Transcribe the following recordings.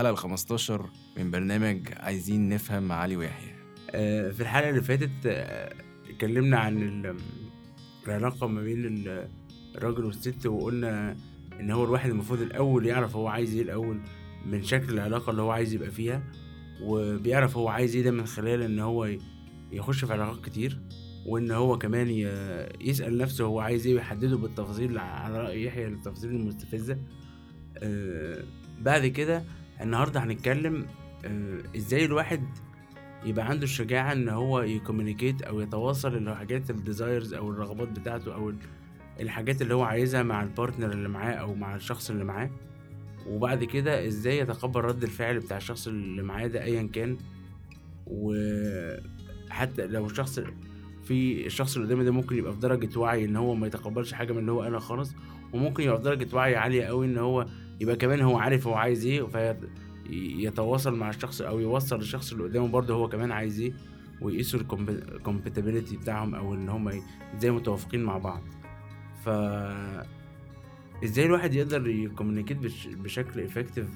الحلقة ال 15 من برنامج عايزين نفهم مع علي ويحيى. آه، في الحلقة اللي فاتت آه، اتكلمنا عن ال- العلاقة ما بين ال- الراجل والست وقلنا إن هو الواحد المفروض الأول يعرف هو عايز إيه الأول من شكل العلاقة اللي هو عايز يبقى فيها وبيعرف هو عايز إيه ده من خلال إن هو يخش في علاقات كتير وإن هو كمان ي- يسأل نفسه هو عايز إيه ويحدده بالتفاصيل على رأي يحيى التفاصيل المستفزة. آه، بعد كده النهاردة هنتكلم آه، إزاي الواحد يبقى عنده الشجاعة إن هو ي communicate أو يتواصل الحاجات ال desires أو الرغبات بتاعته ال- الحاجات اللي هو عايزها مع ال partner اللي معاه أو مع الشخص اللي معاه. وبعد كده إزاي يتقبل رد الفعل بتاع الشخص اللي معاه ده أيا كان. وحتى لو الشخص في الشخص اللي قدامي ده ممكن يبقى في درجة وعي إن هو ما يتقبلش حاجة من اللي هو قالها خالص. وممكن يبقى في درجة وعي عالية أوي إن هو يبقى كمان هو عارف هو عايز إيه في يتواصل مع الشخص أو يوصل للشخص اللي قدامه برضه هو كمان عايز إيه ويقيسوا ال compatibility بتاعهم أو إن هم ي- إزاي متوافقين مع بعض. ف إزاي الواحد يقدر ي communicate بش... بشكل effective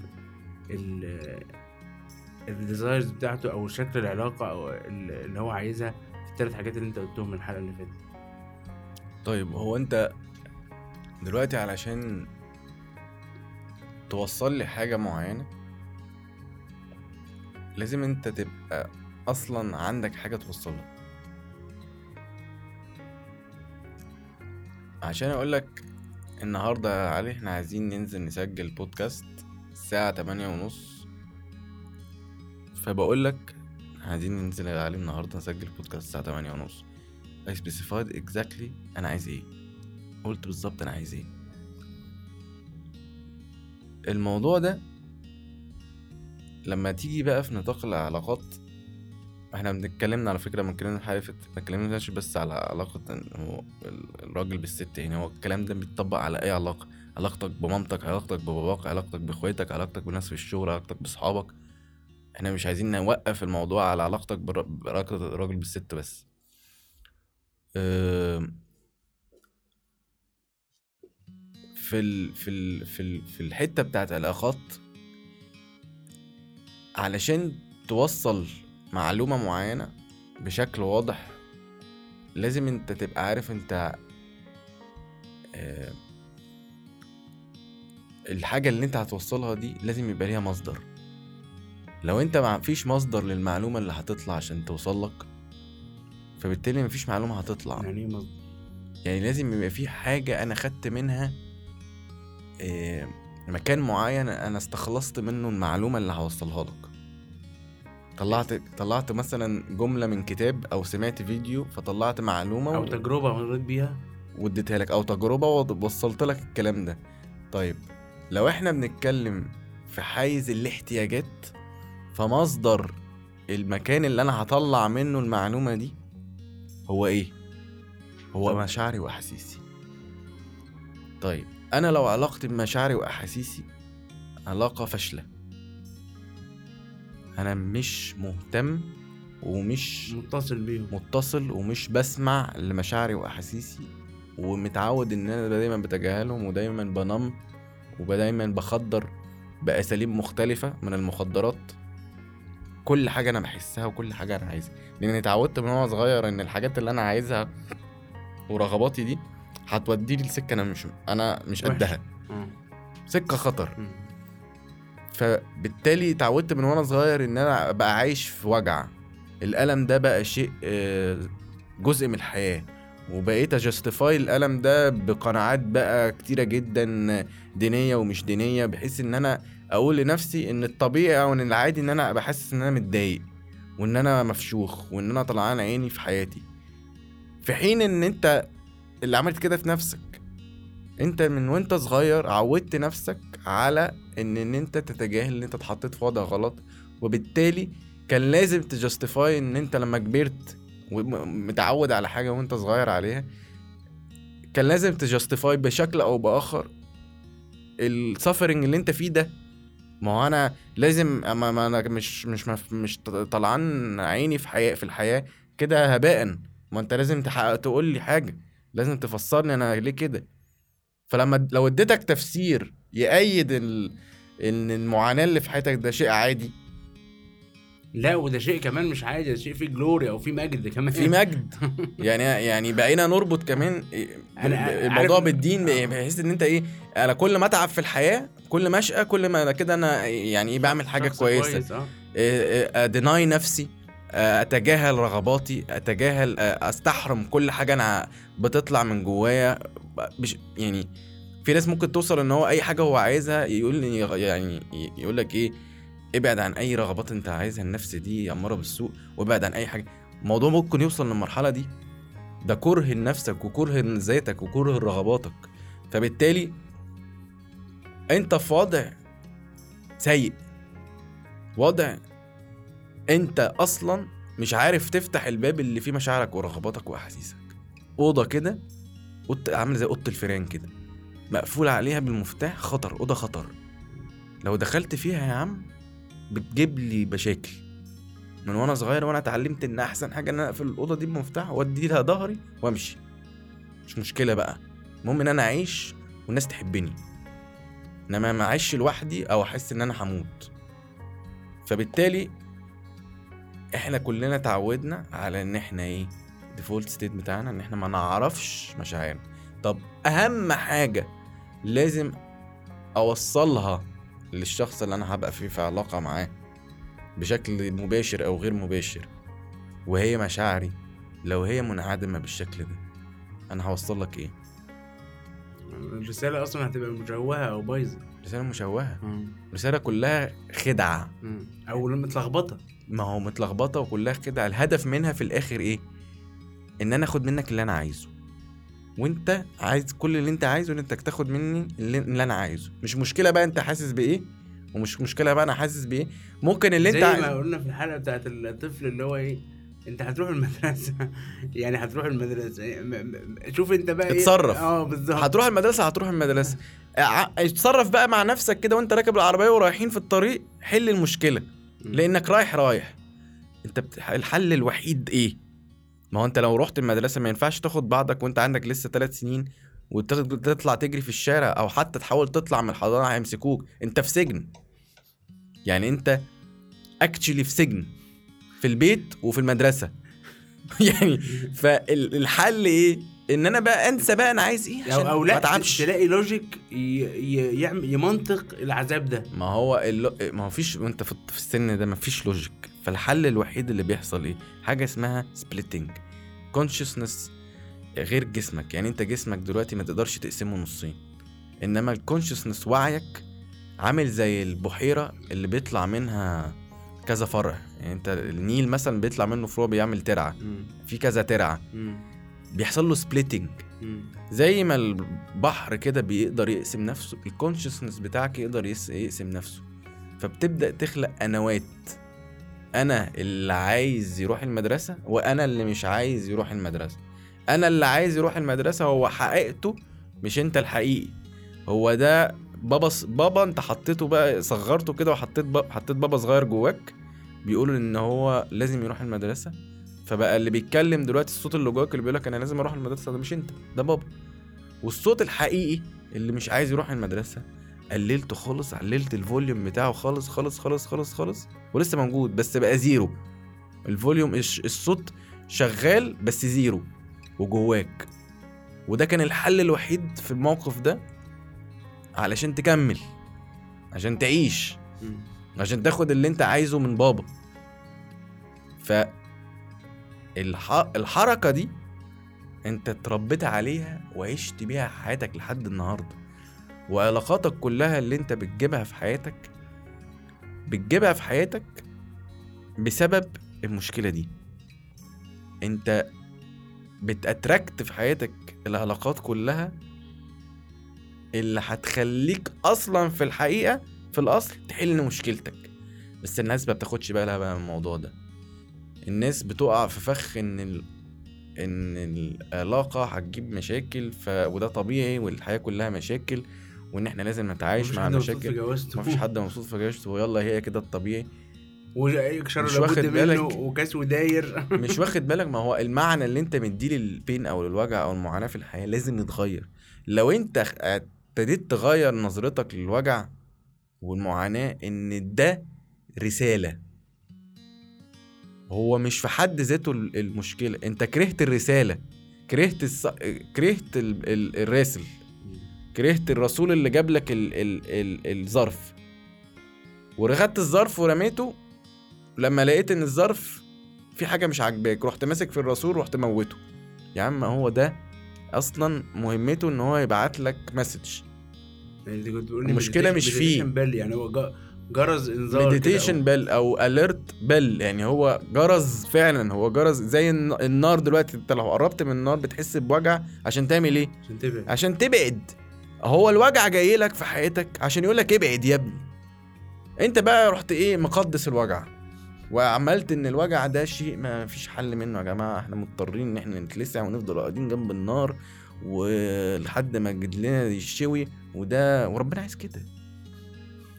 ال desires بتاعته أو شكل العلاقة أو ال- اللي هو عايزها في الثلاث حاجات اللي أنت قلتهم من الحلقة اللي فاتت. طيب هو أنت دلوقتي علشان توصل لي حاجة معينة؟ لازم انت تبقى أصلا عندك حاجة توصلها. عشان اقولك النهاردة يا علي إحنا عايزين ننزل نسجل بودكاست الساعة تمانية ونص. فبقولك عايزين ننزل يا علي النهاردة نسجل بودكاست الساعة تمانية ونص. I specified exactly أنا عايز إيه. قلت بالظبط أنا عايز إيه. الموضوع ده لما تيجي بقى في نطاق العلاقات إحنا بنتكلمنا على اتكلمنا الحلقة اللي فاتت ما اتكلمناش بس على علاقة إن هو ال- الراجل بالست يعني هو الكلام ده بيتطبق على أي علاقة؟ علاقتك بمامتك علاقتك بباباك علاقتك بإخواتك علاقتك بناس في الشغل علاقتك بأصحابك؟ إحنا مش عايزين نوقف الموضوع على علاقتك بعلاقة الراجل بالست بس. أم، في ال في ال في ال في الحتة بتاعت العلاقات علشان توصل معلومة معينة بشكل واضح لازم انت تبقى عارف انت آه، الحاجة اللي انت هتوصلها دي لازم يبقى ليها مصدر. لو انت ما فيش مصدر للمعلومة اللي هتطلع عشان توصل لك فبالتالي مفيش معلومة هتطلع. يعني إيه مصدر؟ يعني لازم يبقى في حاجة أنا خدت منها مكان معين أنا استخلصت منه المعلومة اللي هوصلها لك طلعت طلعت مثلا جملة من كتاب أو سمعت فيديو فطلعت معلومة أو و- تجربة مريت بيها واديتها لك أو تجربة ووصلت لك الكلام ده طيب لو إحنا بنتكلم في حيز الاحتياجات فمصدر المكان اللي أنا هطلع منه المعلومة دي هو إيه؟ هو. مشاعري وأحاسيسي طيب أنا لو علاقتي بمشاعري وأحاسيسي علاقة فاشلة. أنا مش مهتم ومش متصل بيهم. متصل ومش بسمع لمشاعري وأحاسيسي ومتعود إن أنا دايما بتجاهلهم ودايما بنم ودايما بخدر بأساليب مختلفة من المخدرات. كل حاجة أنا بحسها وكل حاجة أنا عايزها. لأن اتعودت من وأنا صغير إن الحاجات اللي أنا عايزها ورغباتي دي هتوديني لسكة أنا مش أنا مش. قدها. سكة خطر. فبالتالي اتعودت من وأنا صغير إن أنا أبقى عايش في وجع. الألم ده بقى شيء آه، جزء من الحياة. وبقيت أجستيفاي الألم ده بقناعات بقى كتيرة جدا دينية ومش دينية بحيث إن أنا أقول لنفسي إن الطبيعي أو إن العادي إن أنا أبقى حاسس إن أنا متضايق وإن أنا مفشوخ وإن أنا طلعان عيني في حياتي. في حين إن أنت اللي عملت كده في نفسك. انت من وانت صغير عودت نفسك على ان إن انت تتجاهل إن انت اتحطيت في وضع غلط وبالتالي كان لازم تجستيفاي إن انت لما كبرت ومتعود على حاجة وانت صغير عليها كان لازم تجستيفاي بشكل أو بآخر السفرنج اللي انت فيه ده. ما هو أنا لازم ما أنا مش مش مش, طلعان عيني في حياة في الحياة كده هباء. ما انت لازم تقول لي حاجة. لازم تفسرني أنا ليه كده. فلما لو اديتك تفسير يأيد ال... إن المعاناة اللي في حياتك ده شيء عادي. لا وده شيء كمان مش عادي ده شيء فيه جلوري أو فيه مجد كمان. في مجد. يعني يعني بقينا نربط كمان إيه الموضوع بالدين آه. بحيث إن أنت إيه أنا كل ما أتعب في الحياة كل ما أشقى كل ما كده أنا يعني إيه بعمل حاجة كويسة. كويس، آه. اديناي نفسي. آه، أتجاهل رغباتي أتجاهل آه، أستحرم كل حاجة أنا بتطلع من جوايا. يعني في ناس ممكن توصل إن هو أي حاجة هو عايزها يقول يعني يقول لك إيه ابعد عن أي رغبات أنت عايزها النفس دي اماره بالسوء وابعد عن أي حاجة. الموضوع ممكن يوصل للمرحلة دي. ده كره لنفسك وكره لذاتك وكره لرغباتك. فبالتالي أنت في وضع سيء وضع انت أصلا مش عارف تفتح الباب اللي فيه مشاعرك ورغباتك وأحاسيسك. أوضة كده أوضة عاملة زي أوضة الفيران كده. مقفول عليها بالمفتاح خطر أوضة خطر. لو دخلت فيها يا عم بتجيب لي مشاكل. من وأنا صغير وأنا اتعلمت إن أحسن حاجة إن أنا أقفل الأوضة دي بمفتاح وأدي لها ظهري وأمشي. مش مشكلة بقى. المهم إن أنا أعيش والناس تحبني. إنما ما أعيش لوحدي أو أحس إن أنا هموت. فبالتالي إحنا كلنا اتعودنا على ان إحنا إيه default state بتاعنا ان إحنا ما نعرفش مشاعرنا. طب اهم حاجة لازم اوصلها للشخص اللي أنا هبقى فيه في علاقة معاه بشكل مباشر أو غير مباشر وهي مشاعري لو هي منعدمة بالشكل ده أنا هوصل لك إيه؟ الرسالة أصلا هتبقى مشوهة أو بايظة. رسالة مشوهة. رسالة كلها خدعة. مم. أو متلخبطه ما هو متلخبطة وكلها كده الهدف منها في الآخر إيه؟ إن أنا آخد منك اللي أنا عايزه. وأنت عايز كل اللي أنت عايزه إن أنت تاخد مني اللي, اللي أنا عايزه. مش مشكلة بقى أنت حاسس بإيه ومش مشكلة بقى أنا حاسس بإيه. ممكن اللي زي انت ما عايز... قلنا في الحلقة بتاعت الطفل اللي هو إيه أنت هتروح المدرسة. يعني هتروح المدرسة. شوف أنت بقى إيه. اتصرف. آه بالظبط. هتروح المدرسة هتروح المدرسة. اتصرف بقى مع نفسك كده وأنت راكب العربية ورايحين في الطريق حل المشكلة. لانك رايح رايح. انت. الحل الوحيد إيه؟ ما هو انت لو رحت المدرسة ما ينفعش تاخد بعضك وانت عندك لسه ثلاث سنين وتطلع تجري في الشارع أو حتى تحاول تطلع من الحضانة هيمسكوك. انت في سجن. يعني انت actually في سجن. في البيت وفي المدرسة. يعني فالحل إيه؟ إن أنا بقى أنسى بقى أنا عايز إيه عشان أو لا أتعبش. تلاقي logic. يعمل يمنطق العذاب ده. ما هو اللو... ما هو فيش وأنت في السن ده ما فيش logic فالحل الوحيد اللي بيحصل إيه؟ حاجة اسمها splitting consciousness غير جسمك. يعني أنت جسمك دلوقتي ما تقدرش تقسمه نصين. إنما ال consciousness وعيك عامل زي البحيرة اللي بيطلع منها كذا فرع. يعني أنت النيل مثلا بيطلع منه فروع بيعمل ترعة. في كذا ترعة. بيحصل له splitting. زي ما البحر كده بيقدر يقسم نفسه ال consciousness بتاعك يقدر يقسم نفسه. فبتبدأ تخلق أنوات. أنا اللي عايز يروح المدرسة وأنا اللي مش عايز يروح المدرسة. أنا اللي عايز يروح المدرسة هو حقيقته مش أنت الحقيقي. هو ده بابا بابا أنت حطيته بقى صغرته كده وحطيت بابا حطيت بابا صغير جواك بيقول إن هو لازم يروح المدرسة. فبقى اللي بيتكلم دلوقتي الصوت اللي جواك اللي بيقولك أنا لازم أروح المدرسة ده مش أنت ده بابا. والصوت الحقيقي اللي مش عايز يروح المدرسة قللته خالص قللت ال volume بتاعه خالص خالص خالص خالص خالص ولسه موجود بس بقى zero. ال volume الصوت شغال بس zero وجواك. وده كان الحل الوحيد في الموقف ده علشان تكمل عشان تعيش. عشان تاخد اللي أنت عايزه من بابا. ف الح... الحركة دي انت اتربيت عليها وعشت بيها حياتك لحد النهاردة. وعلاقاتك كلها اللي انت بتجيبها في حياتك بتجيبها في حياتك بسبب المشكلة دي. انت بتأتراكت في حياتك العلاقات كلها اللي هتخليك أصلا في الحقيقة في الأصل تحل مشكلتك. بس الناس ما بتاخدش بالها بقى من الموضوع ده. الناس بتقع في فخ إن ال... إن العلاقة هتجيب مشاكل ف... وده طبيعي والحياة كلها مشاكل وإن إحنا لازم نتعايش مع المشاكل مفيش حد مبسوط في جوازته. ويلا هي كده الطبيعي. مش واخد بالك. وكاس وداير. مش واخد بالك؟ ما هو المعنى اللي أنت مديه للبين أو للوجع أو المعاناة في الحياة لازم يتغير. لو أنت ابتديت تغير نظرتك للوجع والمعاناة إن ده رسالة. هو مش في حد ذاته ال- المشكلة. انت كرهت الرسالة كرهت الص... كرهت ال... ال... الراسل كرهت الرسول اللي جاب لك ال... ال... ال... الظرف. ورغدت الظرف ورميته لما لقيت ان الظرف في حاجة مش عاجباك رحت ماسك في الرسول رحت موته. يا عم هو ده أصلا مهمته إن هو يبعت لك مسج يعني المشكلة مش فيه. يعني هو جرس انذار مديتيشن بل أو اليرت بل. يعني هو جرس فعلا. هو جرس زي الن- النار دلوقتي. انت لو قربت من النار بتحس بوجع. عشان تعمل إيه؟ عشان تبعد. عشان تبعد. هو الوجع جاي لك في حياتك عشان يقول لك ابعد يا ابني. انت بقى رحت إيه؟ مقدس الوجع. وعملت إن الوجع ده شيء ما فيش حل منه يا جماعة. إحنا مضطرين إن إحنا نتلسع ونفضل قاعدين جنب النار. ولحد ما جدلنا يشوي. وده وربنا عايز كده.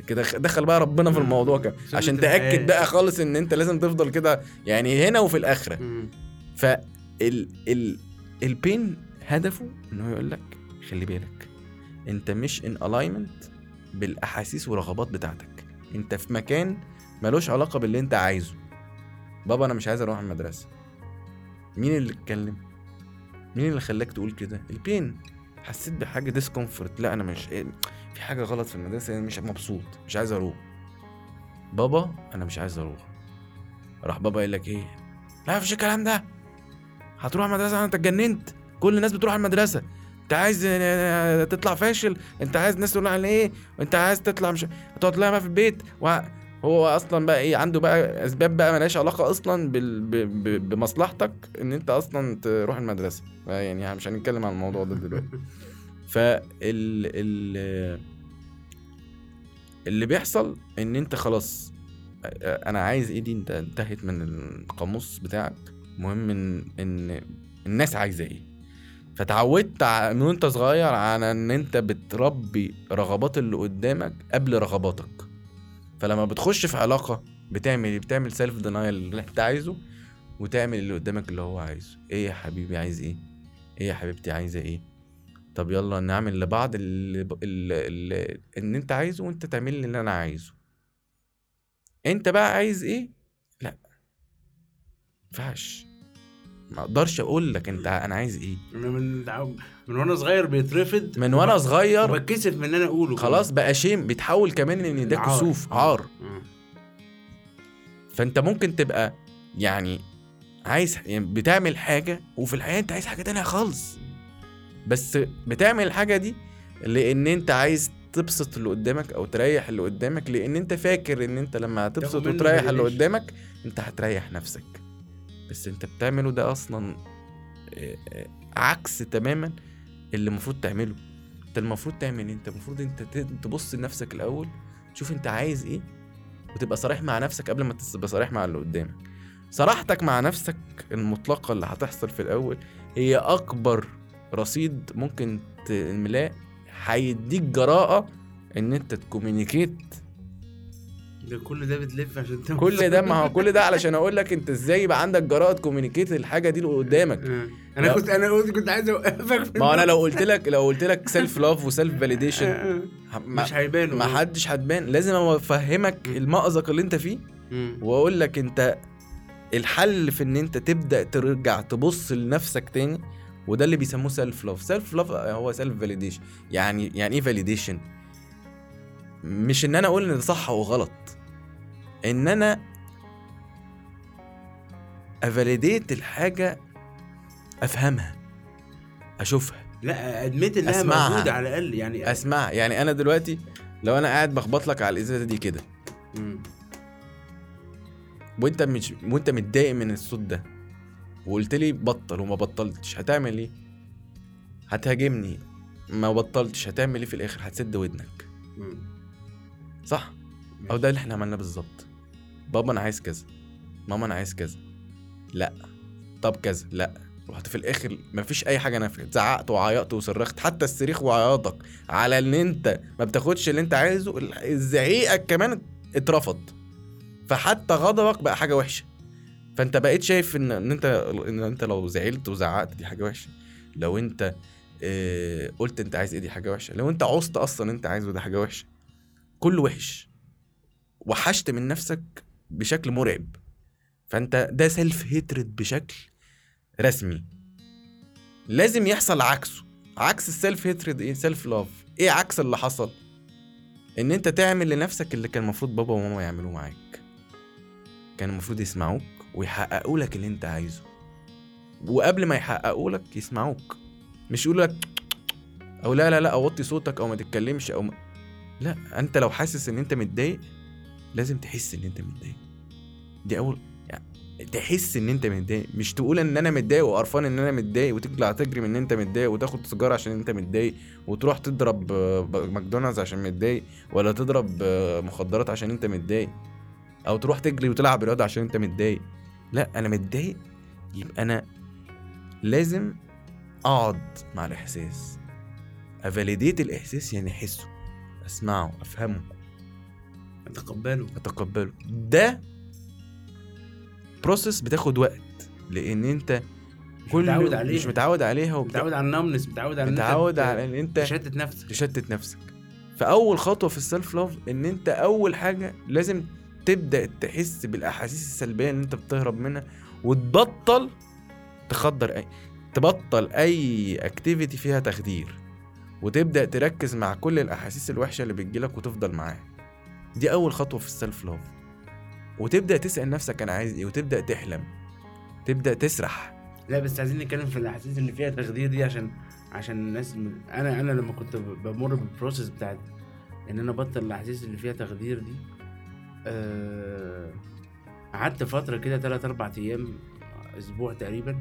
كده دخل بقى ربنا في الموضوع كده. عشان. تأكد بقى خالص إن أنت لازم تفضل كده يعني هنا وفي الآخرة. مم. فال ال البين هدفه إن هو يقول لك خلي بالك أنت مش ان الاينمنت بالأحاسيس والرغبات بتاعتك. أنت في مكان ملوش علاقة باللي أنت عايزه. بابا أنا مش عايز أروح المدرسة. مين اللي اتكلم؟ مين اللي خلاك تقول كده؟ ال pain. حسيت بحاجة discomfort لا أنا مش في حاجة غلط في المدرسة أنا مش مبسوط مش عايز أروح. بابا؟ أنا مش عايز أروح. راح بابا قال لك إيه؟ لا مفيش الكلام ده. هتروح المدرسة؟ أنت اتجننت. كل الناس بتروح المدرسة. أنت عايز آه، تطلع فاشل؟ أنت عايز الناس تقول على إيه؟ أنت عايز تطلع مش هتقعد لها بقى في البيت. وهو أصلا بقى إيه عنده بقى أسباب بقى ملهاش علاقة أصلا بال... ب... ب... بمصلحتك إن أنت أصلا تروح المدرسة. يعني مش هنتكلم عن الموضوع ده دلوقتي. فال ال... اللي بيحصل إن أنت خلاص أنا عايز إيه دي أنت انتهت من القاموس بتاعك. مهم ان إن الناس عايزة إيه. فتعودت من وأنت صغير على إن أنت بتربي رغبات اللي قدامك قبل رغباتك. فلما بتخش في علاقة بتعمل إيه؟ بتعمل self denial اللي أنت عايزه وتعمل اللي قدامك اللي هو عايزه. إيه يا حبيبي عايز إيه؟ إيه يا حبيبتي عايزة إيه؟ طب يلا نعمل لبعض اللي, اللي, اللي إن أنت عايزه وأنت تعمل لي اللي أنا عايزه. أنت بقى عايز إيه؟ لا. ينفعش ما أقدرش أقول لك انت أنا عايز إيه من من وأنا صغير بيترفض من وأنا صغير وبتكسف من إن أنا أقوله خلاص بقى shame بيتحول كمان إن ده. كسوف عار آه. فأنت ممكن تبقى يعني عايز يعني بتعمل حاجة وفي الحقيقة أنت عايز حاجة تانية خالص بس بتعمل الحاجة دي لأن أنت عايز تبسط اللي قدامك أو تريح اللي قدامك لأن أنت فاكر إن أنت لما هتبسط وتريح اللي. قدامك أنت هتريح نفسك بس انت بتعمله ده أصلا آه، آه، عكس تماما اللي المفروض تعمله. انت المفروض تعمل إيه؟ انت المفروض انت تبص لنفسك الأول تشوف انت عايز إيه وتبقى صريح مع نفسك قبل ما تبقى صريح مع اللي قدامك. صراحتك مع نفسك المطلقة اللي هتحصل في الأول هي أكبر رصيد ممكن تملاه هيديك جراءة إن أنت تكومينيكيت ده كل ده بتلف عشان توصل. كل ده ما هو كل ده علشان أقول لك أنت إزاي يبقى عندك جراءة تكومينيكيت الحاجة دي اللي قدامك آه. أنا. كنت أنا كنت عايز أوقفك ما النص. لو قلت لك لو قلت لك self love و self validation. مش هيبانوا ما حدش هتبان لازم أفهمك. المأزق اللي أنت فيه. وأقول لك أنت الحل في إن أنت تبدأ ترجع تبص لنفسك تاني وده اللي بيسموه self love self love هو self validation يعني يعني إيه validation مش إن أنا أقول إن ده صح أو غلط إن أنا افاليديت الحاجة أفهمها أشوفها لا ادميت إنها أسمعها. موجودة على الأقل يعني أسمع يعني أنا دلوقتي لو أنا قاعد بخبط لك على الإزازة دي كده. وأنت مش وأنت متضايق من الصوت ده وقلت لي بطل وما بطلتش هتعمل إيه هتهاجمني ما بطلتش هتعمل إيه في الآخر هتسد ودنك مم. صح أو ده اللي إحنا عملناه بالظبط بابا أنا عايز كذا ماما أنا عايز كذا لأ. طب كذا لأ. رحت في الآخر مفيش أي حاجة نفعت زعقت وعيطت وصرخت حتى الصريخ وعياطك على ان أنت ما بتاخدش اللي أنت عايزه زعيقك كمان اترفض. فحتى غضبك بقى حاجة وحشة. فأنت بقيت شايف ان إن أنت إن أنت لو زعلت وزعقت دي حاجة وحشة. لو أنت آه قلت أنت عايز إيه دي حاجة وحشة. لو أنت عوزت أصلا أنت عايزه ده حاجة وحشة. كله وحش. وحشت من نفسك بشكل مرعب. فأنت ده self hatred بشكل رسمي. لازم يحصل عكسه. عكس ال self hatred إيه؟ self love إيه عكس اللي حصل؟ إن أنت تعمل لنفسك اللي كان المفروض بابا وماما يعملوه معاك. كان المفروض يسمعوك ويحققوا لك اللي أنت عايزه. وقبل ما يحققوا لك يسمعوك. مش يقولوا لك أو لا لا لا أوطي صوتك أو ما تتكلمش أو ما... لا أنت لو حاسس إن أنت متضايق لازم تحس إن أنت متضايق. دي أول يعني تحس إن أنت متضايق. مش تقول إن أنا متضايق وقرفان إن أنا متضايق وتطلع تجري من إن أنت متضايق وتاخد سيجارة عشان أنت متضايق وتروح تضرب ماكدونالدز عشان متضايق ولا تضرب مخدرات عشان أنت متضايق أو تروح تجري وتلعب رياضة عشان أنت متضايق. لا أنا متضايق. يبقى أنا لازم أقعد مع الإحساس. ا validate الإحساس يعني أحسه أسمعه أفهمه. أتقبله. أتقبله. ده process بتاخد وقت لأن أنت كل متعود عليها. مش متعود عليها وبت... متعود على ال numbness متعود على متعود على إن أنت تشتت نفسك. تشتت نفسك. فأول خطوة في ال self love إن أنت أول حاجة لازم تبدأ تحس بالأحاسيس السلبية اللي أنت بتهرب منها وتبطل تخدر اي تبطل أي activity فيها تخدير وتبدأ تركز مع كل الأحاسيس الوحشة اللي بتجيلك وتفضل معاها. دي أول خطوة في ال self love وتبدأ تسأل نفسك أنا عايز إيه وتبدأ تحلم. تبدأ تسرح. لا بس عايزين نتكلم في الأحاسيس اللي فيها تخدير دي عشان عشان الناس من... أنا أنا لما كنت بمر بال process بتاعت إن أنا أبطل الأحاسيس اللي فيها تخدير دي آه، قعدت فترة كده 3 4 أيام أسبوع تقريبا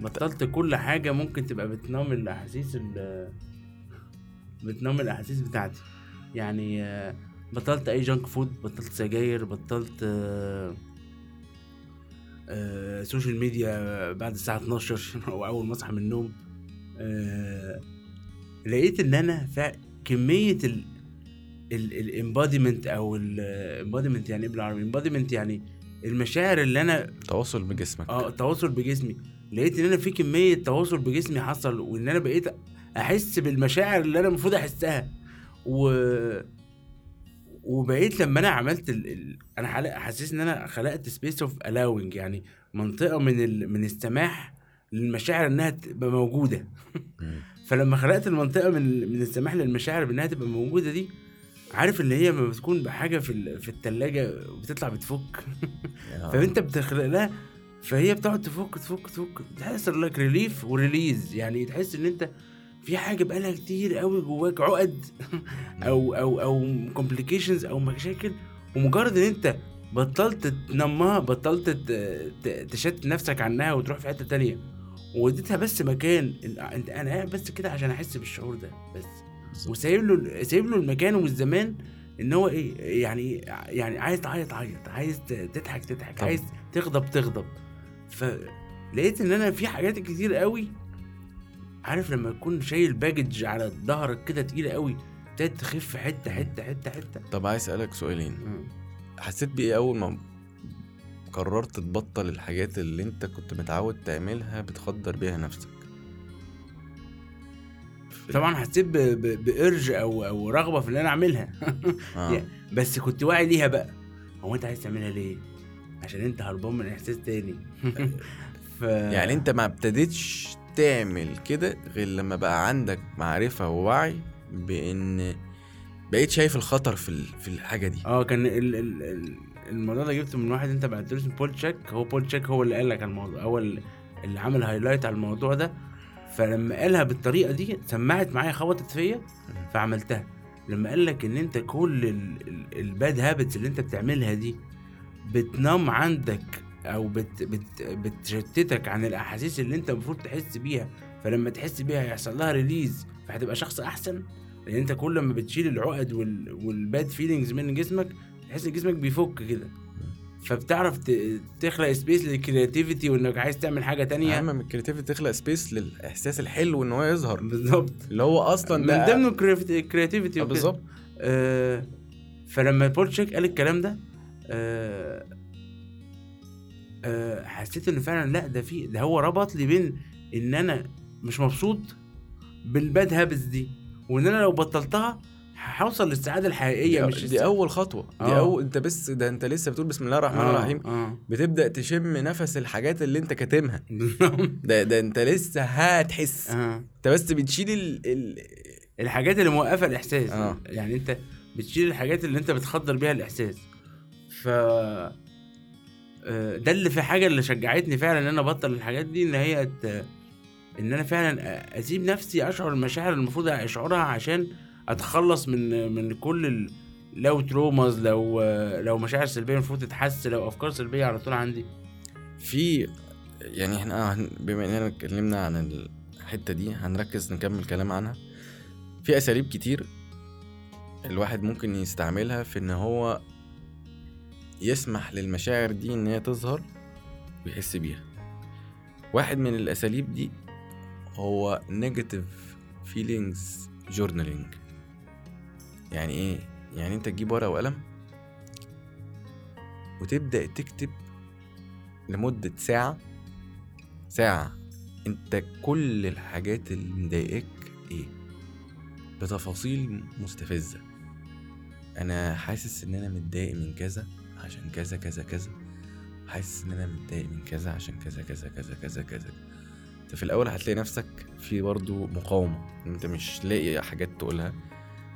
بطلت كل حاجة ممكن تبقى بتنام الأحاسيس ال- بتنام الأحاسيس بتاعتي. يعني آه، بطلت أي junk food بطلت سجاير بطلت آه، آه، social media بعد الساعة 12 أو أول ما أصحى من النوم. آه، لقيت إن أنا كمية ال ال embodiment أو ال embodiment يعني إيه بالعربي؟ embodiment يعني المشاعر اللي أنا تواصل بجسمك. آه التواصل بجسمي. لقيت إن أنا في كمية تواصل بجسمي حصل وإن أنا بقيت أحس بالمشاعر اللي أنا المفروض أحسها. و وبقيت لما أنا عملت ال... ال... أنا. حاسس إن أنا خلقت space of allowing يعني منطقة من ال... من السماح للمشاعر إنها تبقى موجودة. فلما خلقت المنطقة من من السماح للمشاعر بإنها تبقى موجودة دي عارف اللي هي لما بتكون بحاجة في ال... في الثلاجه بتطلع بتفك آه. فأنت بتخلق لها فهي بتقعد تفك تفك تفك تحصل لك relief و release يعني تحس إن أنت في حاجة بقالها كتير قوي جواك عقد أو أو أو complications أو مشاكل ومجرد إن أنت بطلت تنمها بطلت تشتت نفسك عنها وتروح في حتة تانية واديتها بس مكان انت أنا قاعد بس كده عشان أحس بالشعور ده بس. وسايب له سايب له المكان والزمان إن هو إيه يعني يعني عايز تعيط عيط عايز تضحك تضحك. عايز تغضب تغضب فلقيت إن أنا في حاجات كتير قوي عارف لما تكون شايل باجج على ظهرك كده تقيلة قوي ابتدت تخف حتة حتة حتة حتة. طب عايز أسألك سؤالين. حسيت بإيه أول ما قررت تبطل الحاجات اللي أنت كنت متعود تعملها بتخدر بيها نفسك؟ طبعا حسيت ب- ب- بإرج أو أو رغبة في ان أنا أعملها. آه. بس كنت واعي ليها بقى. هو أنت عايز تعملها ليه؟ عشان أنت هربان من إحساس تاني. ف... يعني أنت ما ابتديتش تعمل كده غير لما بقى عندك معرفة ووعي بإن بقيت شايف الخطر في في الحاجة دي. آه كان ال ال ال الموضوع ده جبته من واحد انت بعت له اسمه بول تشيك. هو بول تشيك هو اللي قال لك على الموضوع هو اللي عمل highlight على الموضوع ده. فلما قالها بالطريقة دي سمعت معايا خبطت فيا فعملتها. لما قال لك إن أنت كل ال bad habits اللي أنت بتعملها دي بتنام عندك أو بت بت بتشتتك عن الأحاسيس اللي أنت المفروض تحس بيها. فلما تحس بيها هيحصل لها release فهتبقى شخص أحسن. لأن أنت كل ما بتشيل العقد وال وال bad feelings من جسمك تحس إن جسمك بيفك كده. فبتعرف تخلق space لل creativity وإنك عايز تعمل حاجة تانية. أهم من ال creativity تخلق space للإحساس الحلو إن هو يظهر. بالظبط. اللي هو أصلا من ضمن ال creativity آه، بالظبط. آه فلما بول تشيك قال الكلام ده آه آه حسيت إن فعلا لأ ده في ده هو ربط لي بين إن أنا مش مبسوط بال bad habits دي وإن أنا لو بطلتها هوصل للسعادة الحقيقية دي, مش دي السعادة. أول خطوة. دي آه. أول أنت بس ده أنت لسه بتقول بسم الله الرحمن آه، الرحيم. آه. بتبدأ تشم نفس الحاجات اللي أنت كاتمها. ده ده أنت لسه هتحس. أنت بس بتشيل ال... ال... الحاجات اللي موقفة الإحساس. آه. يعني أنت بتشيل الحاجات اللي أنت بتخدر بيها الإحساس. ف آه، ده اللي في حاجة اللي شجعتني فعلا إن أنا أبطل الحاجات دي إن هي. إن أنا فعلا أسيب نفسي أشعر المشاعر اللي المفروض أشعرها عشان أتخلص من من كل ال... لو تروماز لو آه، لو مشاعر سلبية المفروض تتحس لو أفكار سلبية على طول عندي في يعني إحنا هن- بما إننا اتكلمنا عن الحتة دي هنركز نكمل كلام عنها في أساليب كتير الواحد ممكن يستعملها في إن هو يسمح للمشاعر دي إن هي تظهر ويحس بيها. واحد من الأساليب دي هو negative feelings journaling. يعني إيه؟ يعني أنت تجيب ورقة وقلم وتبدأ تكتب لمدة ساعة. ساعة. أنت كل الحاجات اللي مضايقاك إيه؟ بتفاصيل مستفزة. أنا حاسس إن أنا متضايق من كذا. عشان كذا كذا كذا. حاسس إن أنا متضايق من كذا عشان كذا كذا كذا كذا كذا. أنت في الأول هتلاقي نفسك في برضو مقاومة. أنت مش لاقي حاجات تقولها.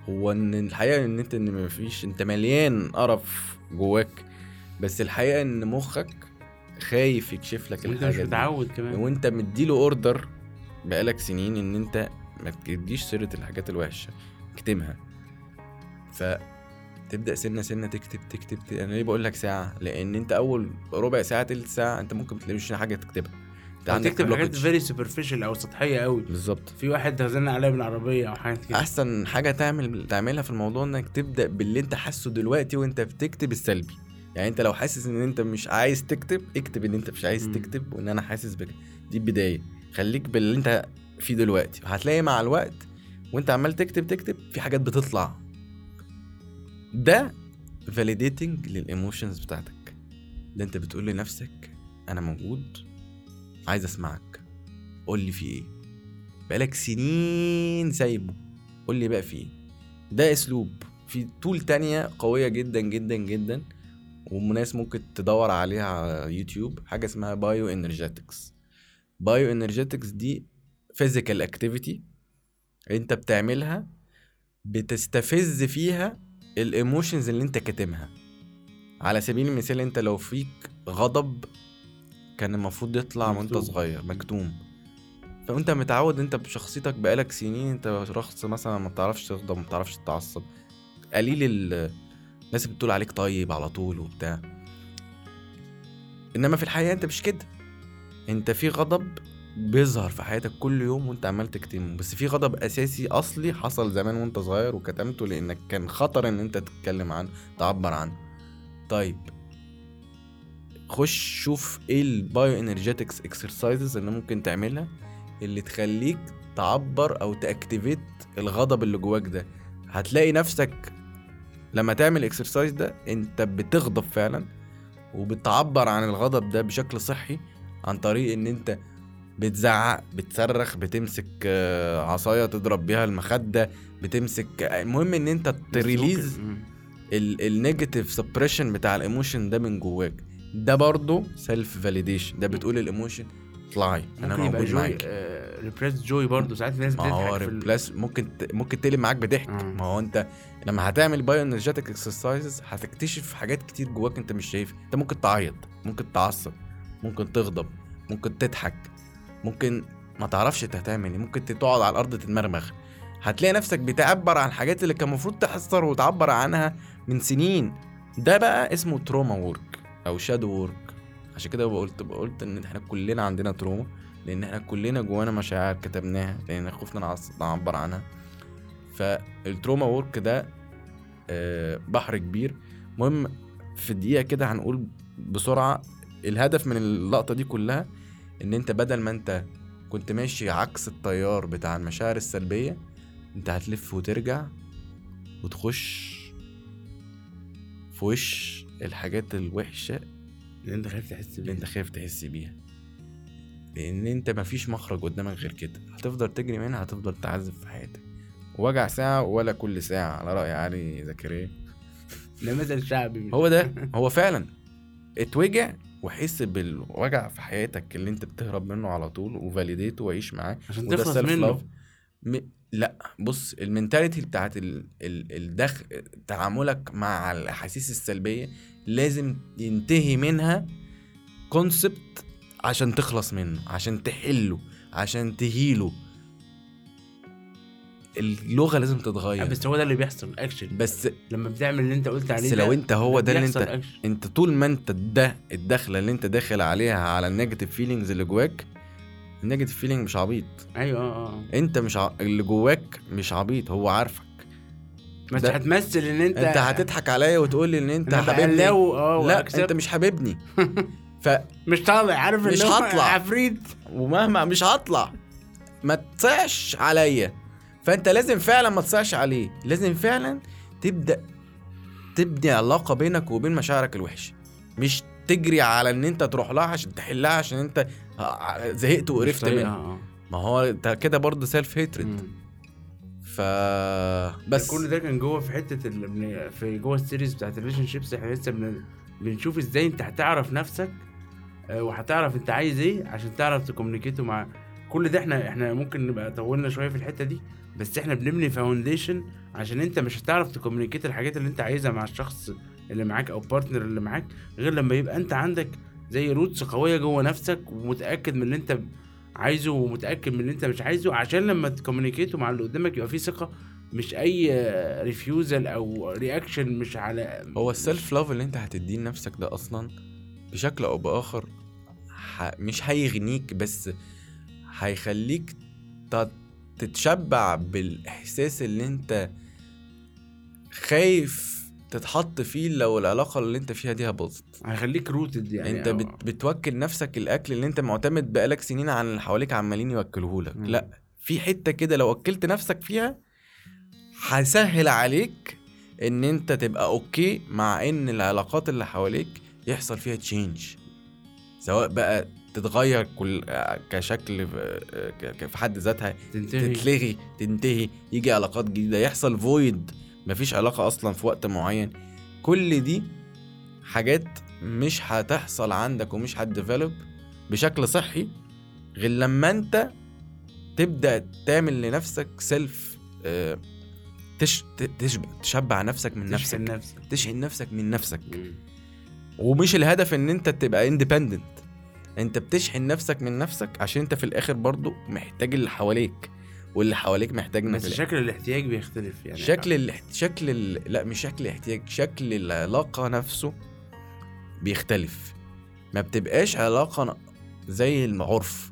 هو إن الحقيقة إن أنت إن مفيش أنت مليان قرف جواك. بس الحقيقة إن مخك خايف يكشف لك وأنت مش متعود كمان. وانت مديله order بقالك سنين إن أنت ما تديش سيرة الحاجات الوحشة اكتمها. فتبدأ سنة سنة تكتب تكتب, تكتب. أنا ليه بقول لك ساعة؟ لأن أنت أول ربع ساعة تلت ساعة أنت ممكن تلاقيش حاجة تكتبها. أنت عندك تكتب حاجات. very superficial أو سطحية قوي بالظبط. في واحد غزلنا عليها بالعربية أو حاجات كده. أحسن حاجة تعمل تعملها في الموضوع إنك تبدأ باللي أنت حاسه دلوقتي وأنت بتكتب السلبي. يعني أنت لو حاسس إن أنت مش عايز تكتب اكتب ان أنت مش عايز مم. تكتب وإن أنا حاسس بك. دي البداية. خليك باللي أنت فيه دلوقتي. وهتلاقي مع الوقت وأنت عمال تكتب تكتب في حاجات بتطلع. ده validating لل emotions بتاعتك. ده انت بتقول لنفسك أنا موجود عايز أسمعك. قول لي في إيه. بقالك سنين سايبه. قول لي بقى في إيه. ده أسلوب. في tool تانية قوية جدا جدا جدا والناس ممكن تدور عليها على يوتيوب. حاجة اسمها bioenergetics bioenergetics دي physical activity انت بتعملها بتستفز فيها ال emotions اللي انت كاتمها. على سبيل المثال انت لو فيك غضب كان المفروض يطلع وانت. صغير مكتوم. فانت متعود انت بشخصيتك بقالك سنين انت شخص مثلا ما بتعرفش تغضب ما بتعرفش تتعصب. قليل ال- الناس اللي بتقول عليك طيب على طول وبتاع. انما في الحقيقة انت مش كده. انت في غضب بيظهر في حياتك كل يوم وانت عمال تكتمه. بس في غضب أساسي أصلي حصل زمان وانت صغير وكتمته لأنك كان خطر إن أنت تتكلم عنه تعبر عنه. طيب. خش شوف إيه ال bioenergetics exercises اللي ممكن تعملها اللي تخليك تعبر أو ت activate الغضب اللي جواك ده. هتلاقي نفسك لما تعمل ال exercise ده أنت بتغضب فعلا وبتعبر عن الغضب ده بشكل صحي عن طريق إن أنت بتزعق بتصرخ بتمسك آه، عصاية تضرب بيها المخدة بتمسك المهم إن أنت ت release. ال negative suppression بتاع ال emotion ده من جواك. ده برضه self validation ده بتقول ال emotion اطلعي أنا موجود جوي معاك. repress جوي برضه ساعات في ناس ما هو بتضحك ال- repress ممكن ت... ممكن تقلب معاك بضحك. آه. ما هو أنت لما هتعمل bioenergetic exercises هتكتشف حاجات كتير جواك أنت مش شايفها. أنت ممكن تعيط ممكن تعصب ممكن تغضب ممكن تضحك. ممكن ما تعرفش انت هتعمل إيه. ممكن تقعد على الأرض تتمرمغ. هتلاقي نفسك بتعبر عن الحاجات اللي كان المفروض تحصل وتعبر عنها من سنين. ده بقى اسمه trauma work أو shadow work عشان كده قلت قلت إن إحنا كلنا عندنا trauma لأن إحنا كلنا جوانا مشاعر كتبناها لأن خفنا نعبر عنها. فال trauma work ده آه، بحر كبير. المهم في دقيقة كده هنقول بسرعة الهدف من اللقطة دي كلها إن أنت بدل ما أنت كنت ماشي عكس التيار بتاع المشاعر السلبية أنت هتلف وترجع وتخش في وش الحاجات الوحشة اللي أنت خايف تحس اللي بيه أنت خايف تحس بيها. لأن أنت مفيش مخرج قدامك غير كده. هتفضل تجري منها هتفضل تعذب في حياتك. وجع ساعة ولا كل ساعة على رأي علي زكريا. ده مثل شعبي هو ده هو فعلا. اتوجع وحس بالوجع في حياتك اللي انت بتهرب منه على طول و validate ه وعيش معاه عشان تخلص منه. م... لأ بص ال mentality بتاعت ال... ال... الدخ تعاملك مع الأحاسيس السلبية لازم ينتهي منها concept عشان تخلص منه عشان تحله عشان ت heal ه اللغة لازم تتغير. بس هو ده اللي بيحصل اكشن بس لما بتعمل اللي انت قلت عليه بس لو انت هو ده اللي انت أكشن. انت طول ما انت ده الدخلة اللي انت داخل عليها على ال negative feelings اللي جواك ال negative feeling مش عبيط. أيوه آه آه. انت مش ع... اللي جواك مش عبيط هو عارفك. بس ده- هتمثل إن انت انت هتضحك عليا وتقول لي إن انت حبيبني. آه لا وأكسب. انت مش حبيبني. ف مش طالع عارف مش هطلع. عفريت. ومهما مش هطلع. ما تصعش عليا. فأنت لازم فعلا ما تصعش عليه. لازم فعلا تبدأ تبني علاقة بينك وبين مشاعرك الوحشة. مش تجري على إن أنت تروح لها عشان تحلها عشان أنت زهقت وقرفت منها. آه. ما هو أنت كده برضه self hatred. ف بس. كل ده كان جوه في حتة ال... في جوه ال series بتاعت ال relationships إحنا لسه بن... بنشوف إزاي أنت هتعرف نفسك آه، وهتعرف أنت عايز إيه عشان تعرف ت communicate ه مع كل ده. إحنا إحنا ممكن نبقى طولنا شوية في الحتة دي بس إحنا بنبني foundation عشان انت مش هتعرف ت communicate الحاجات اللي انت عايزها مع الشخص اللي معاك أو partner اللي معاك غير لما يبقى انت عندك زي roots قوية جوه نفسك ومتأكد من اللي انت عايزه ومتأكد من اللي انت مش عايزه عشان لما ت communicate ه مع اللي قدامك يبقى فيه ثقة مش أي refusal أو reaction مش على هو ال self love اللي انت هتديه لنفسك ده أصلا بشكل أو بآخر. مش هيغنيك بس هيخليك. تتشبع بالإحساس اللي أنت خايف تتحط فيه لو العلاقة اللي أنت فيها دي باظت هيخليك rooted يعني أنت أو- بت... بتوكل نفسك الأكل اللي أنت معتمد بقالك سنين عن اللي حواليك عمالين يوكلوهولك مم. لا في حتة كده لو اكلت نفسك فيها هيسهل عليك إن أنت تبقى okay مع إن العلاقات اللي حواليك يحصل فيها change سواء بقى تتغير كل كشكل ك- ك- في حد ذاتها تنتهي. تتلغي تنتهي يجي علاقات جديدة يحصل void مفيش علاقة أصلا في وقت معين. كل دي حاجات مش هتحصل عندك ومش هت develop بشكل صحي غير لما أنت تبدأ تعمل لنفسك self تش تشبع تشبع نفسك من نفسك نفسك. نفسك. تشحن نفسك من نفسك. ومش الهدف إن أنت تبقى independent انت بتشحن نفسك من نفسك عشان انت في الآخر برضو محتاج اللي حواليك واللي حواليك محتاجنا بس. شكل الاحتياج بيختلف يعني. شكل ال... شكل ال... لا مش شكل الاحتياج شكل العلاقة نفسه بيختلف. ما بتبقاش علاقة ن- زي العرف.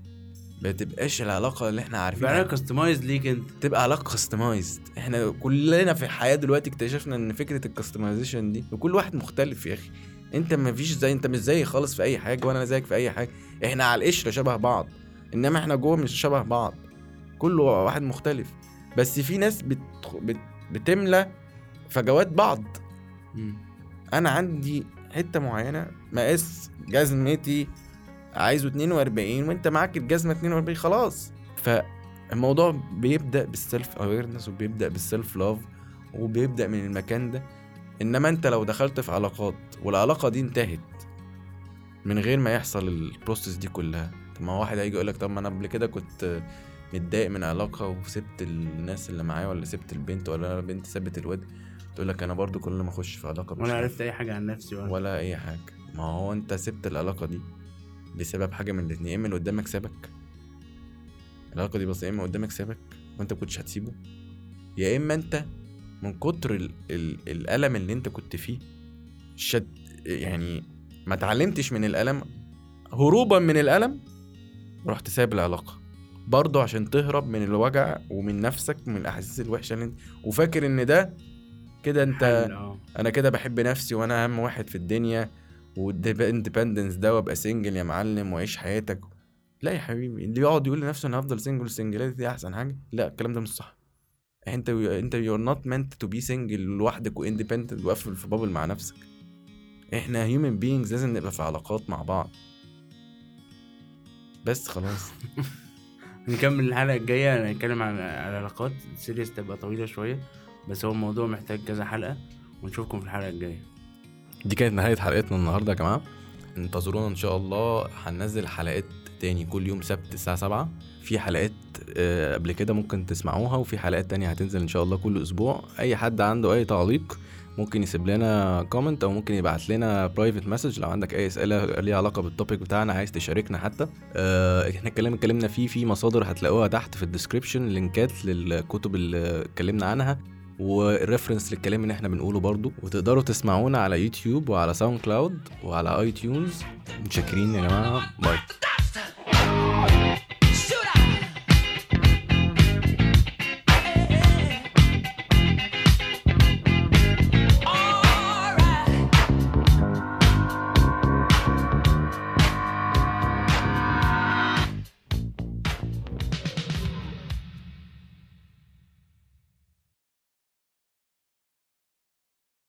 ما بتبقاش العلاقة اللي إحنا عارفين بقى customized ليك انت. تبقى علاقة customized إحنا كلنا في الحياة دلوقتي اكتشفنا ان فكرة ال customization دي وكل واحد مختلف يا أخي. انت ما فيش زي انت مش زي خالص في اي حاجة وأنا زيك في اي حاجة. إحنا على القشرة شبه بعض انما إحنا جوه مش شبه بعض. كل واحد مختلف. بس في ناس بت... بت... بتملى فجوات بعض. أنا عندي حتة معينة مقاس جزمتي عايزه 42 وانت معاك الجزمة 42 خلاص. فالموضوع بيبدأ بال self awareness وبيبدأ بال self love وبيبدأ من المكان ده. إنما أنت لو دخلت في علاقات والعلاقة دي انتهت من غير ما يحصل ال process دي كلها طب ما واحد هيجي يقول لك طب ما أنا قبل كده كنت متضايق من علاقة وسبت الناس اللي معايا ولا سبت البنت ولا أنا البنت سابت الواد تقول لك أنا برضو كل ما أخش في علاقة ولا عرفت أي حاجة عن نفسي ولا ولا أي حاجة. ما هو أنت سبت العلاقة دي بسبب حاجة من الاتنين يا إما اللي قدامك سابك العلاقة دي بس يا إما قدامك سابك وأنت كنتش هتسيبه يا إما أنت من كتر ال ال الألم اللي أنت كنت فيه شد يعني ما اتعلمتش من الألم هروبا من الألم رحت سايب العلاقة. برضه عشان تهرب من الوجع ومن نفسك من الأحاسيس الوحشة اللي انت وفاكر إن ده كده أنت آه. أنا كده بحب نفسي وأنا أهم واحد في الدنيا وال independence ده وأبقى single يا معلم وعيش حياتك. لا يا حبيبي اللي يقعد يقول لنفسه أنا هفضل single سنجلاتي دي أحسن حاجة؟ لا الكلام ده مش صح. انت انت you're not meant to be single لوحدك و independent وقافل في bubble مع نفسك. إحنا human beings لازم نبقى في علاقات مع بعض. بس خلاص. نكمل الحلقة الجاية نتكلم عن العلاقات. series تبقى طويلة شوية بس هو الموضوع محتاج كذا حلقة. ونشوفكم في الحلقة الجاية. دي كانت نهاية حلقتنا النهارده يا جماعة. انتظرونا إن شاء الله. هننزل حلقات تاني كل يوم سبت الساعة 7 في حلقات آه، قبل كده ممكن تسمعوها وفي حلقات تانية هتنزل إن شاء الله كل أسبوع. أي حد عنده أي تعليق ممكن يسيب لنا comment أو ممكن يبعت لنا private message لو عندك أي أسئلة ليها علاقة بال topic بتاعنا عايز تشاركنا حتى آه، إحنا الكلام اتكلمنا فيه في مصادر هتلاقوها تحت في ال description لينكات للكتب اللي اتكلمنا عنها وال reference للكلام اللي إحنا بنقوله برضو. وتقدروا تسمعونا على يوتيوب وعلى SoundCloud وعلى iTunes متشكرين يا جماعة. bye